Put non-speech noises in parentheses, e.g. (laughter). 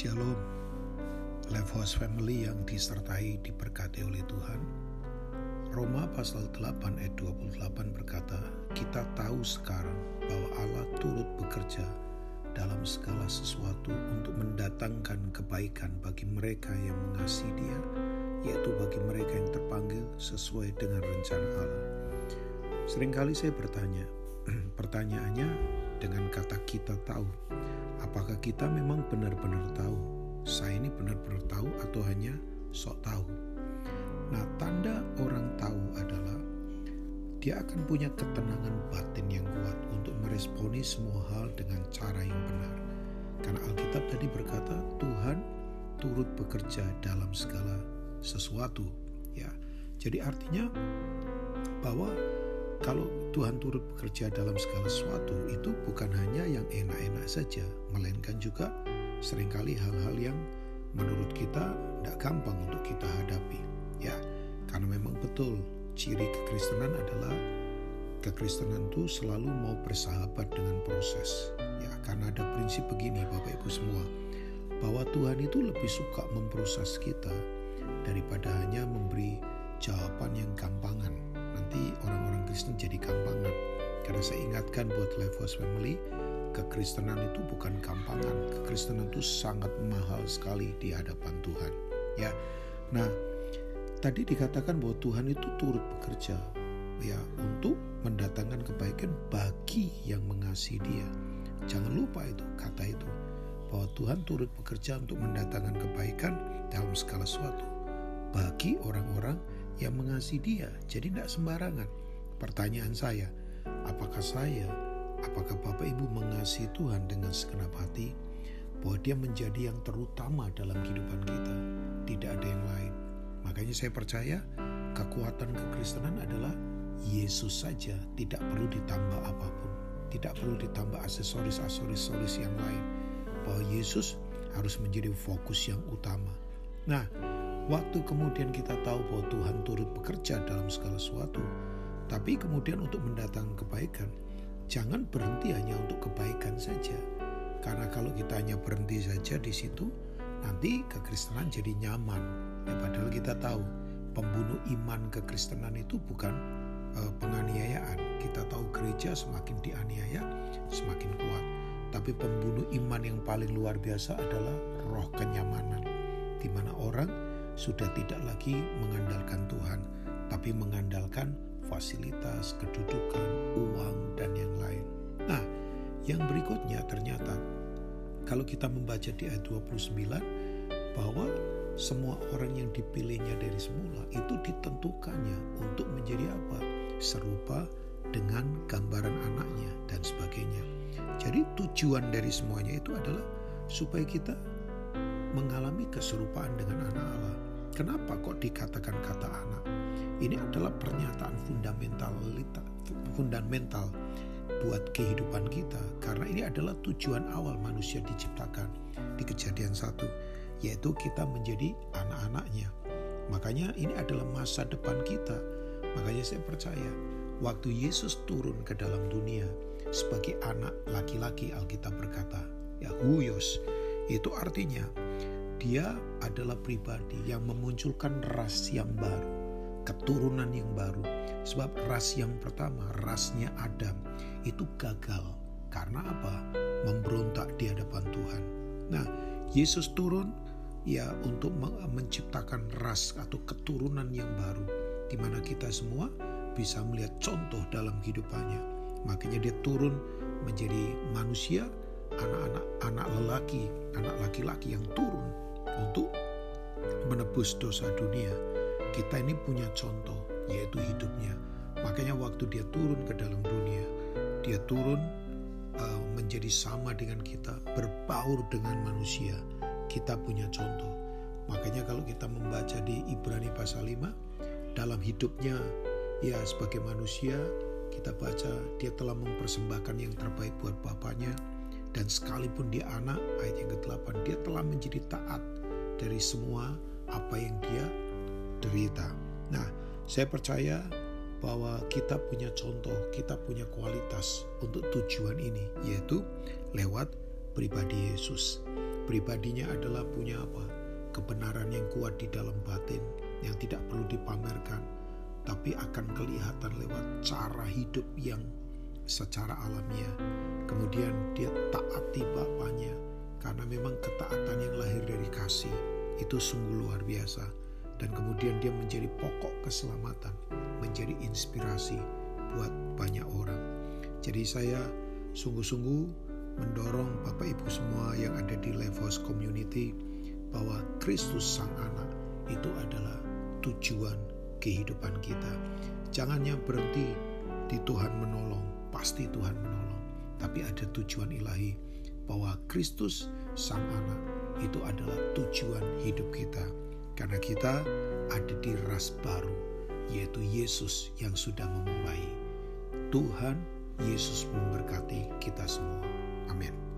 Shalom, Life Family yang disertai diberkati oleh Tuhan. Roma pasal 8 ayat 28 berkata, kita tahu sekarang bahwa Allah turut bekerja dalam segala sesuatu untuk mendatangkan kebaikan bagi mereka yang mengasihi dia, yaitu bagi mereka yang terpanggil sesuai dengan rencana Allah. Seringkali saya bertanya, (clears throat) pertanyaannya dengan kata kita tahu, apakah kita memang benar-benar tahu? Saya ini benar-benar tahu atau hanya sok tahu? Nah, tanda orang tahu adalah dia akan punya ketenangan batin yang kuat untuk meresponi semua hal dengan cara yang benar. Karena Alkitab tadi berkata, Tuhan turut bekerja dalam segala sesuatu, ya. Jadi artinya bahwa kalau Tuhan turut bekerja dalam segala sesuatu itu bukan saja, melainkan juga sering kali hal-hal yang menurut kita tidak gampang untuk kita hadapi. Ya, karena memang betul ciri kekristenan adalah kekristenan itu selalu mau bersahabat dengan proses. Ya, karena ada prinsip begini Bapak Ibu semua, bahwa Tuhan itu lebih suka memproses kita daripada hanya memberi jawaban yang gampangan nanti orang-orang Kristen jadi gampangan. Karena saya ingatkan buat Life House Family, kekristenan itu bukan gampangan. Kekristenan itu sangat mahal sekali di hadapan Tuhan. Ya, nah tadi dikatakan bahwa Tuhan itu turut bekerja ya untuk mendatangkan kebaikan bagi yang mengasihi Dia. Jangan lupa itu kata itu bahwa Tuhan turut bekerja untuk mendatangkan kebaikan dalam segala sesuatu bagi orang-orang yang mengasihi dia. Jadi tidak sembarangan. Pertanyaan saya, apakah saya, apakah Bapak Ibu mengasihi Tuhan dengan segenap hati? Bahwa dia menjadi yang terutama dalam kehidupan kita. Tidak ada yang lain. Makanya saya percaya kekuatan kekristenan adalah Yesus saja. Tidak perlu ditambah apa pun. Tidak perlu ditambah aksesoris-aksesoris yang lain. Bahwa Yesus harus menjadi fokus yang utama. Nah, Waktu kemudian kita tahu bahwa Tuhan turut bekerja dalam segala sesuatu, tapi kemudian untuk mendatangkan kebaikan, jangan berhenti hanya untuk kebaikan saja. Karena kalau kita hanya berhenti saja di situ, nanti kekristenan jadi nyaman. Ya, padahal kita tahu pembunuh iman kekristenan itu bukan uh, penganiayaan. Kita tahu gereja semakin dianiaya, semakin kuat. Tapi pembunuh iman yang paling luar biasa adalah roh kenyamanan, di mana orang sudah tidak lagi mengandalkan Tuhan, tapi mengandalkan fasilitas, kedudukan, uang, dan yang lain. Nah, yang berikutnya ternyata kalau kita membaca di ayat 29 bahwa semua orang yang dipilihnya dari semula itu ditentukannya untuk menjadi apa? Serupa dengan gambaran anaknya dan sebagainya. Jadi tujuan dari semuanya itu adalah supaya kita mengalami keserupaan dengan anak Allah. Kenapa kok dikatakan kata anak? Ini adalah pernyataan fundamental fundamental buat kehidupan kita. Karena ini adalah tujuan awal manusia diciptakan di kejadian satu yaitu kita menjadi anak-anaknya. Makanya ini adalah masa depan kita. Makanya saya percaya waktu Yesus turun ke dalam dunia sebagai anak laki-laki Alkitab berkata ya huyos itu artinya dia adalah pribadi yang memunculkan ras yang baru, keturunan yang baru. Sebab ras yang pertama, rasnya Adam, itu gagal. Karena apa? Memberontak di hadapan Tuhan. Nah, Yesus turun ya untuk menciptakan ras atau keturunan yang baru di mana kita semua bisa melihat contoh dalam kehidupannya. Makanya dia turun menjadi manusia, anak-anak anak lelaki, anak laki-laki yang turun untuk menebus dosa dunia. Kita ini punya contoh, yaitu hidupnya. Makanya waktu dia turun ke dalam dunia, dia turun uh, menjadi sama dengan kita, berbaur dengan manusia. Kita punya contoh. Makanya kalau kita membaca di Ibrani pasal 5, dalam hidupnya ya sebagai manusia, kita baca dia telah mempersembahkan yang terbaik buat bapaknya, dan sekalipun dia anak, ayat yang ke-8, dia telah menjadi taat dari semua apa yang dia derita. Nah, saya percaya bahwa kita punya contoh, kita punya kualitas untuk tujuan ini, yaitu lewat pribadi Yesus. pribadinya adalah punya apa? Kebenaran yang kuat di dalam batin yang tidak perlu dipamerkan, tapi akan kelihatan lewat cara hidup yang secara alamiah. Kemudian dia taati bapaknya karena memang ketaatan yang lahir kasih itu sungguh luar biasa. Dan kemudian dia menjadi pokok keselamatan, menjadi inspirasi buat banyak orang. Jadi saya sungguh-sungguh mendorong Bapak Ibu semua yang ada di Levos Community bahwa Kristus Sang Anak itu adalah tujuan kehidupan kita. Jangannya berhenti di Tuhan menolong, pasti Tuhan menolong. Tapi ada tujuan ilahi bahwa Kristus Sang Anak itu adalah tujuan hidup kita. Karena kita ada di ras baru, yaitu Yesus yang sudah memulai. Tuhan Yesus memberkati kita semua. Amin.